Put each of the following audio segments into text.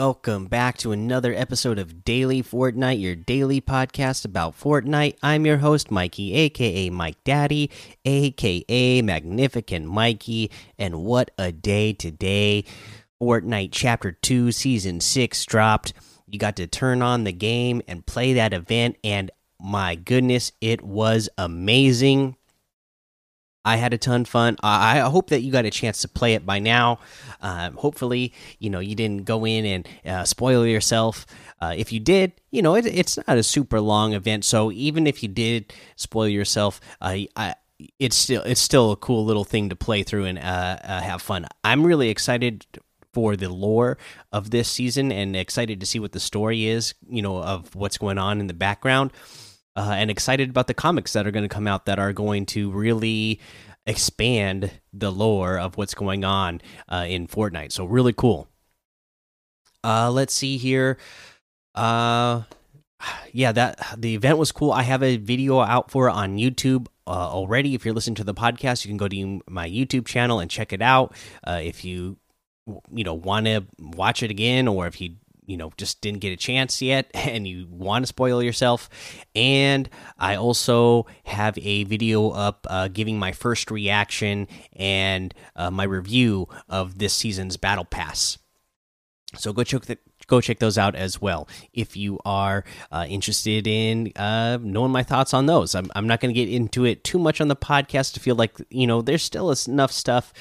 Welcome back to another episode of Daily Fortnite, your daily podcast about Fortnite. I'm your host, Mikey, aka Mike Daddy, aka Magnificent Mikey, and what a day today! Fortnite Chapter 2, Season 6 dropped. You got to turn on the game and play that event, and my goodness, it was amazing. I had a ton of fun. I hope that you got a chance to play it by now. Uh, hopefully, you know you didn't go in and uh, spoil yourself. Uh, if you did, you know it, it's not a super long event, so even if you did spoil yourself, I, it's still it's still a cool little thing to play through and uh, uh, have fun. I'm really excited for the lore of this season and excited to see what the story is. You know of what's going on in the background uh, and excited about the comics that are going to come out that are going to really expand the lore of what's going on uh, in Fortnite. So really cool. Uh, let's see here. Uh, yeah, that the event was cool. I have a video out for it on YouTube uh, already. If you're listening to the podcast, you can go to my YouTube channel and check it out. Uh, if you you know want to watch it again, or if you you know just didn't get a chance yet and you want to spoil yourself. And i also have a video up uh, giving my first reaction and uh, my review of this season's battle pass. So go check the, go check those out as well if you are uh, interested in uh, knowing my thoughts on those. I'm, I'm not going to get into it too much on the podcast to feel like you know there's still enough stuff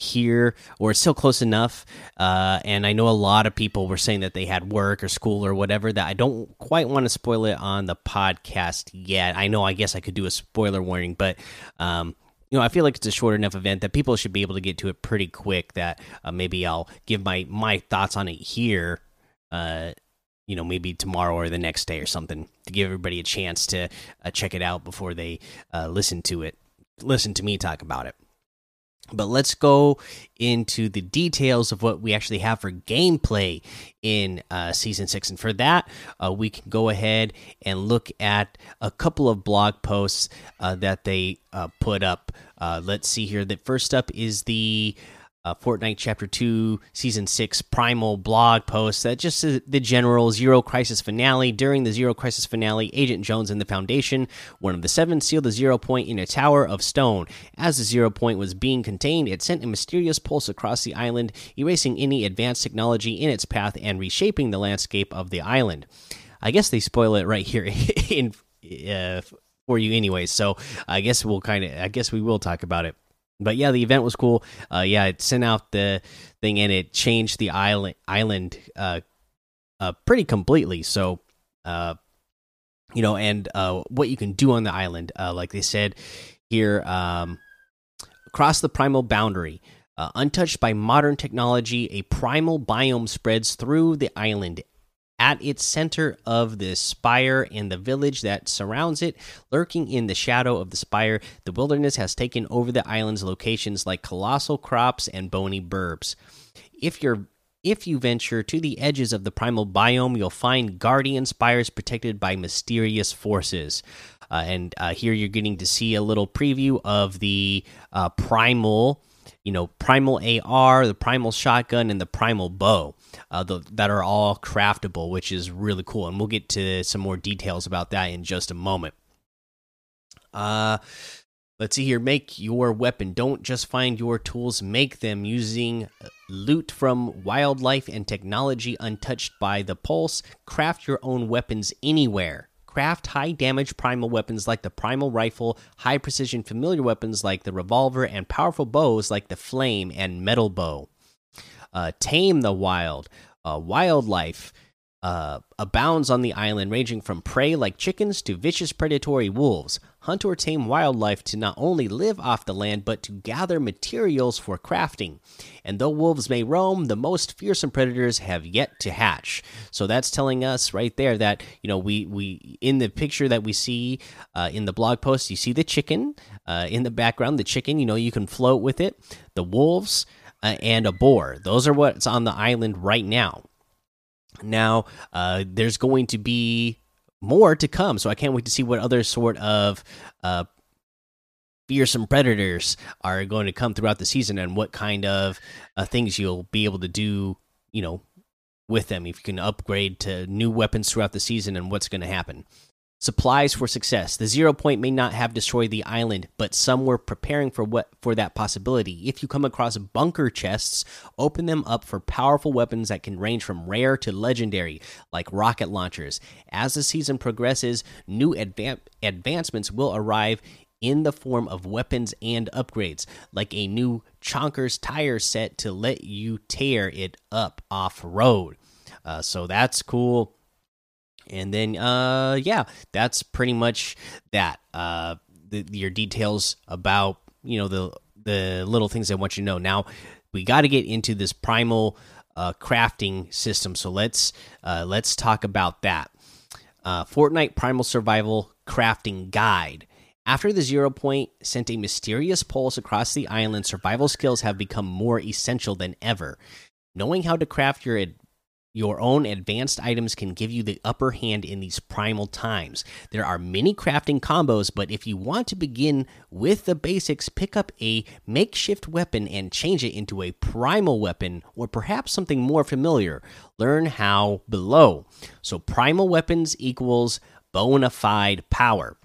here or it's still close enough uh, and i know a lot of people were saying that they had work or school or whatever that i don't quite want to spoil it on the podcast yet i know i guess i could do a spoiler warning but um, you know i feel like it's a short enough event that people should be able to get to it pretty quick that uh, maybe i'll give my my thoughts on it here uh, you know maybe tomorrow or the next day or something to give everybody a chance to uh, check it out before they uh, listen to it listen to me talk about it but let's go into the details of what we actually have for gameplay in uh, season six. And for that, uh, we can go ahead and look at a couple of blog posts uh, that they uh, put up. Let's see here. That first up is the uh, Fortnite Chapter 2, Season 6 Primal blog post that just the general Zero Crisis finale. During the Zero Crisis finale, Agent Jones and the Foundation, one of the seven, sealed the Zero Point in a tower of stone. As the Zero Point was being contained, it sent a mysterious pulse across the island, erasing any advanced technology in its path and reshaping the landscape of the island. I guess they spoil it right here in uh, for you, anyway So I guess we'll kind of, I guess we will talk about it but yeah, the event was cool. Uh, yeah, it sent out the thing and it changed the island island uh, uh, pretty completely. So, uh, you know, and uh, what you can do on the island, uh, like they said here, um, across the primal boundary. Uh, untouched by modern technology, a primal biome spreads through the island, at its center of the spire and the village that surrounds it, lurking in the shadow of the spire, the wilderness has taken over the island's locations like colossal crops and Boney Burbs. If you're if you venture to the edges of the primal biome, you'll find guardian spires protected by mysterious forces. Uh, and uh, here you're getting to see a little preview of the uh, primal you know, primal AR, the primal shotgun, and the primal bow uh, the, that are all craftable, which is really cool. And we'll get to some more details about that in just a moment. Uh, let's see here. Make your weapon. Don't just find your tools, make them using loot from wildlife and technology untouched by the pulse. Craft your own weapons anywhere craft high damage primal weapons like the primal rifle, high precision familiar weapons like the revolver, and powerful bows like the flame and metal bow. Uh, tame the wild. Uh, wildlife uh, abounds on the island, ranging from prey like chickens to vicious predatory wolves. Hunt or tame wildlife to not only live off the land, but to gather materials for crafting. And though wolves may roam, the most fearsome predators have yet to hatch. So that's telling us right there that you know we we in the picture that we see uh, in the blog post, you see the chicken uh, in the background. The chicken, you know, you can float with it. The wolves. Uh, and a boar. Those are what's on the island right now. Now, uh, there's going to be more to come, so I can't wait to see what other sort of uh, fearsome predators are going to come throughout the season and what kind of uh, things you'll be able to do, you know, with them if you can upgrade to new weapons throughout the season and what's going to happen. Supplies for success. The zero point may not have destroyed the island, but some were preparing for what for that possibility. If you come across bunker chests, open them up for powerful weapons that can range from rare to legendary, like rocket launchers. As the season progresses, new advan advancements will arrive in the form of weapons and upgrades, like a new Chonkers tire set to let you tear it up off road. Uh, so that's cool and then uh yeah that's pretty much that. Uh the, your details about you know the the little things i want you to know. Now we got to get into this primal uh crafting system. So let's uh let's talk about that. Uh fortnite primal survival crafting guide. After the zero point sent a mysterious pulse across the island survival skills have become more essential than ever. Knowing how to craft your your own advanced items can give you the upper hand in these primal times. There are many crafting combos, but if you want to begin with the basics, pick up a makeshift weapon and change it into a primal weapon or perhaps something more familiar. Learn how below. So, primal weapons equals bona fide power.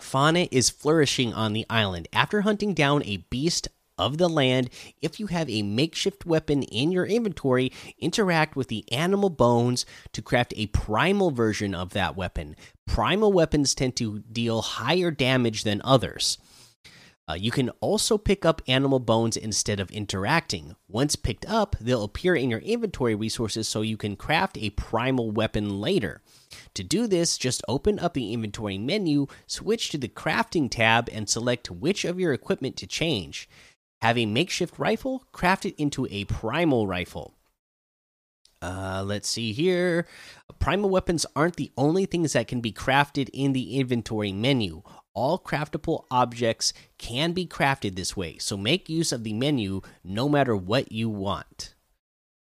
Fauna is flourishing on the island. After hunting down a beast of the land. If you have a makeshift weapon in your inventory, interact with the animal bones to craft a primal version of that weapon. Primal weapons tend to deal higher damage than others. Uh, you can also pick up animal bones instead of interacting. Once picked up, they'll appear in your inventory resources so you can craft a primal weapon later. To do this, just open up the inventory menu, switch to the crafting tab, and select which of your equipment to change. Have a makeshift rifle, craft it into a primal rifle. Uh, let's see here. Primal weapons aren't the only things that can be crafted in the inventory menu. All craftable objects can be crafted this way, so make use of the menu no matter what you want.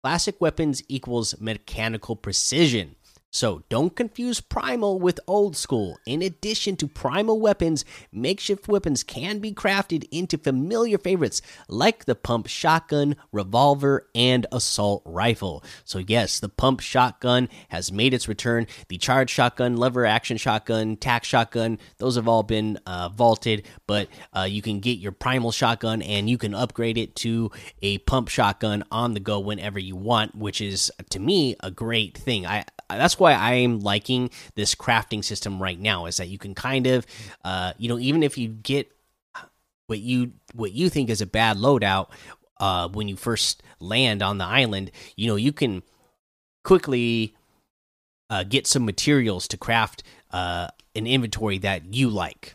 Classic weapons equals mechanical precision. So don't confuse primal with old school. In addition to primal weapons, makeshift weapons can be crafted into familiar favorites like the pump shotgun, revolver, and assault rifle. So, yes, the pump shotgun has made its return. The charge shotgun, lever action shotgun, tac shotgun, those have all been uh, vaulted, but uh, you can get your primal shotgun and you can upgrade it to a pump shotgun on the go whenever you want, which is to me a great thing. I that's why I'm liking this crafting system right now. Is that you can kind of, uh, you know, even if you get what you what you think is a bad loadout uh, when you first land on the island, you know, you can quickly uh, get some materials to craft uh, an inventory that you like.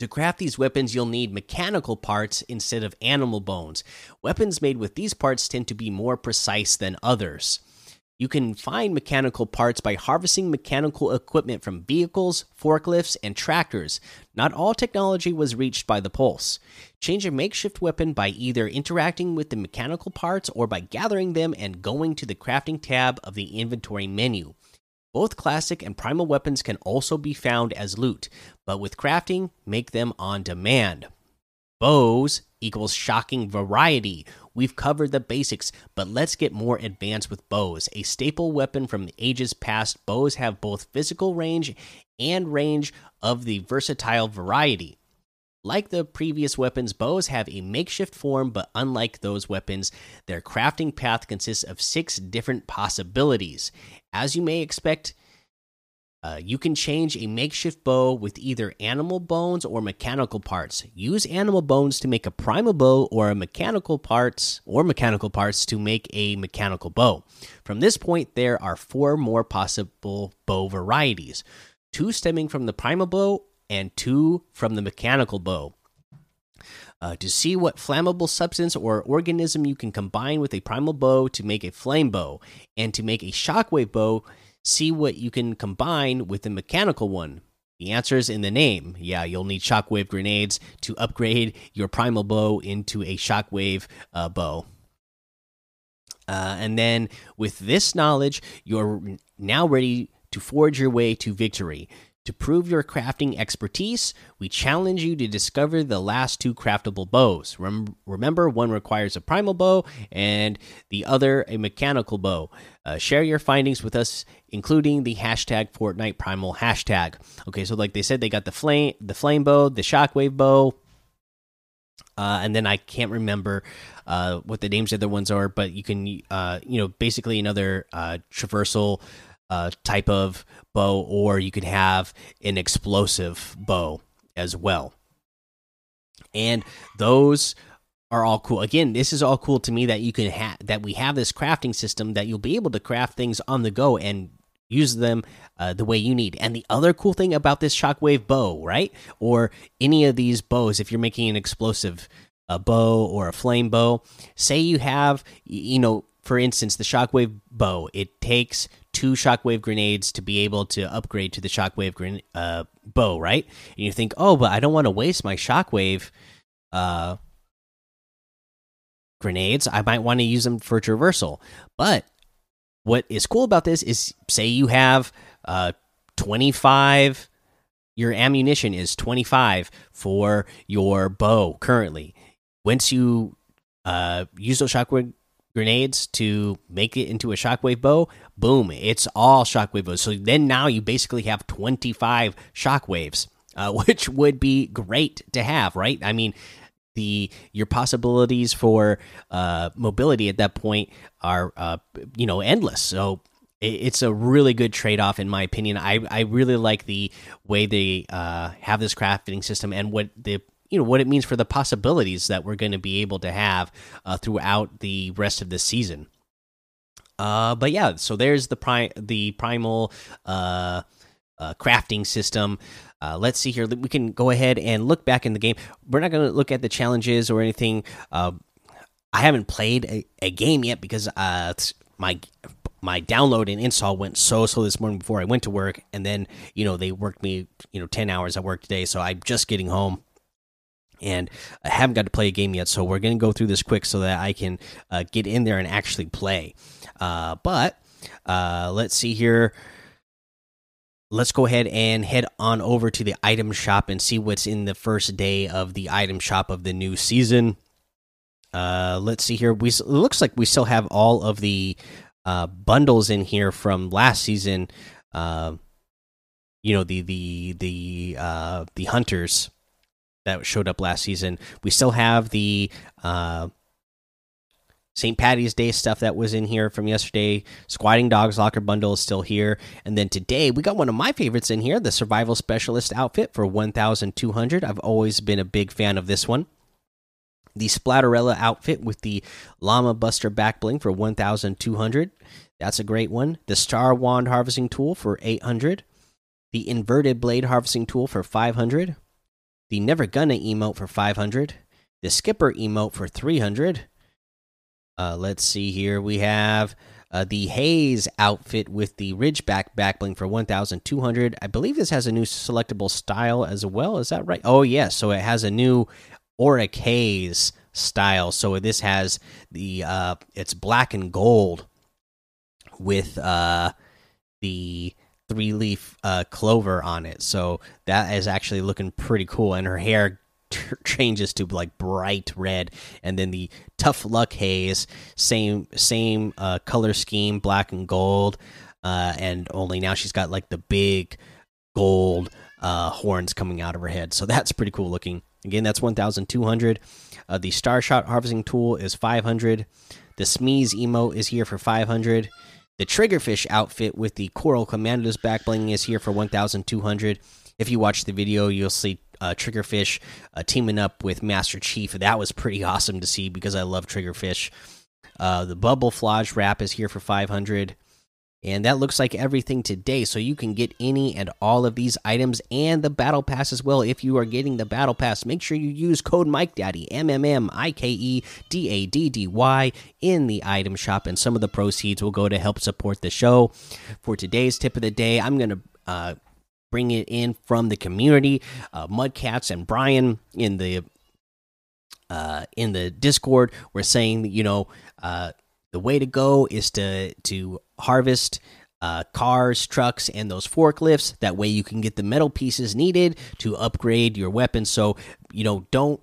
To craft these weapons, you'll need mechanical parts instead of animal bones. Weapons made with these parts tend to be more precise than others. You can find mechanical parts by harvesting mechanical equipment from vehicles, forklifts, and tractors. Not all technology was reached by the Pulse. Change a makeshift weapon by either interacting with the mechanical parts or by gathering them and going to the crafting tab of the inventory menu. Both classic and primal weapons can also be found as loot, but with crafting, make them on demand. Bows equals shocking variety. We've covered the basics, but let's get more advanced with bows. A staple weapon from the ages past, bows have both physical range and range of the versatile variety. Like the previous weapons, bows have a makeshift form, but unlike those weapons, their crafting path consists of six different possibilities. As you may expect, uh, you can change a makeshift bow with either animal bones or mechanical parts. Use animal bones to make a primal bow or a mechanical parts or mechanical parts to make a mechanical bow. From this point there are four more possible bow varieties. Two stemming from the primal bow and two from the mechanical bow. Uh, to see what flammable substance or organism you can combine with a primal bow to make a flame bow, and to make a shockwave bow, see what you can combine with the mechanical one. The answer is in the name. Yeah, you'll need shockwave grenades to upgrade your primal bow into a shockwave uh, bow. Uh, and then with this knowledge, you're now ready to forge your way to victory. To prove your crafting expertise, we challenge you to discover the last two craftable bows. Rem remember, one requires a primal bow and the other a mechanical bow. Uh, share your findings with us, including the hashtag Fortnite Primal hashtag. Okay, so like they said, they got the flame, the flame bow, the shockwave bow, uh, and then I can't remember uh, what the names of the ones are, but you can, uh, you know, basically another uh, traversal uh, type of bow, or you could have an explosive bow as well. And those are all cool. Again, this is all cool to me that you can have that we have this crafting system that you'll be able to craft things on the go and use them uh, the way you need. And the other cool thing about this shockwave bow, right, or any of these bows, if you're making an explosive bow or a flame bow, say you have, you know, for instance, the shockwave bow, it takes two shockwave grenades to be able to upgrade to the shockwave uh, bow, right? And you think, oh, but I don't want to waste my shockwave uh, grenades. I might want to use them for traversal. But what is cool about this is, say you have uh, 25, your ammunition is 25 for your bow currently. Once you uh, use those shockwave grenades to make it into a shockwave bow, boom, it's all shockwave bows. So then now you basically have 25 shockwaves, uh, which would be great to have, right? I mean, the your possibilities for uh, mobility at that point are uh, you know endless. So it's a really good trade off in my opinion. I I really like the way they uh, have this crafting system and what the you know what it means for the possibilities that we're going to be able to have uh, throughout the rest of the season. Uh, but yeah, so there's the pri the primal uh, crafting system. Uh, let's see here. We can go ahead and look back in the game. We're not going to look at the challenges or anything. Uh, I haven't played a, a game yet because uh, my my download and install went so slow this morning before I went to work, and then you know they worked me you know ten hours at work today, so I'm just getting home and I haven't got to play a game yet. So we're going to go through this quick so that I can uh, get in there and actually play. Uh, but uh, let's see here. Let's go ahead and head on over to the item shop and see what's in the first day of the item shop of the new season. Uh, let's see here. We it looks like we still have all of the uh, bundles in here from last season. Uh, you know the the the uh, the hunters that showed up last season. We still have the uh, St. Patty's Day stuff that was in here from yesterday. Squatting Dogs Locker Bundle is still here. And then today we got one of my favorites in here the Survival Specialist outfit for 1,200. I've always been a big fan of this one. The Splatterella outfit with the Llama Buster back bling for 1,200. That's a great one. The Star Wand harvesting tool for 800. The Inverted Blade harvesting tool for 500 the Never Gonna emote for 500, the Skipper emote for 300. Uh, let's see here. We have uh, the Haze outfit with the Ridgeback backbling for 1,200. I believe this has a new selectable style as well. Is that right? Oh, yes. So it has a new Auric Haze style. So this has the, uh, it's black and gold with uh, the three leaf uh, clover on it. So that is actually looking pretty cool. And her hair changes to like bright red, and then the tough luck haze, same same uh, color scheme, black and gold, uh, and only now she's got like the big gold uh, horns coming out of her head. So that's pretty cool looking. Again, that's one thousand two hundred. Uh, the Star Shot harvesting tool is five hundred. The Smeeze emote is here for five hundred. The Triggerfish outfit with the Coral Commandos back bling is here for 1,200. If you watch the video, you'll see uh, Triggerfish uh, teaming up with Master Chief. That was pretty awesome to see because I love Triggerfish. Uh, the Bubble Flage wrap is here for 500. And that looks like everything today. So you can get any and all of these items and the battle pass as well. If you are getting the battle pass, make sure you use code Mike Daddy M M M I K E D A D D Y in the item shop, and some of the proceeds will go to help support the show. For today's tip of the day, I'm gonna uh, bring it in from the community. Uh, Mudcats and Brian in the uh, in the Discord were saying you know uh, the way to go is to to harvest uh, cars, trucks, and those forklifts. That way, you can get the metal pieces needed to upgrade your weapons. So you know, don't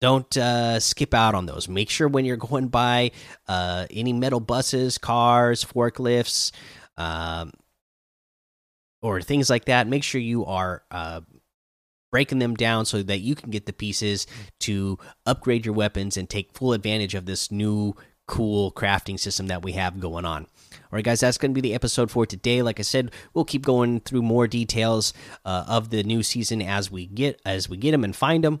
don't uh, skip out on those. Make sure when you're going by uh, any metal buses, cars, forklifts, um, or things like that, make sure you are uh, breaking them down so that you can get the pieces to upgrade your weapons and take full advantage of this new cool crafting system that we have going on. All right, guys, that's going to be the episode for today. Like I said, we'll keep going through more details uh, of the new season as we get as we get them and find them.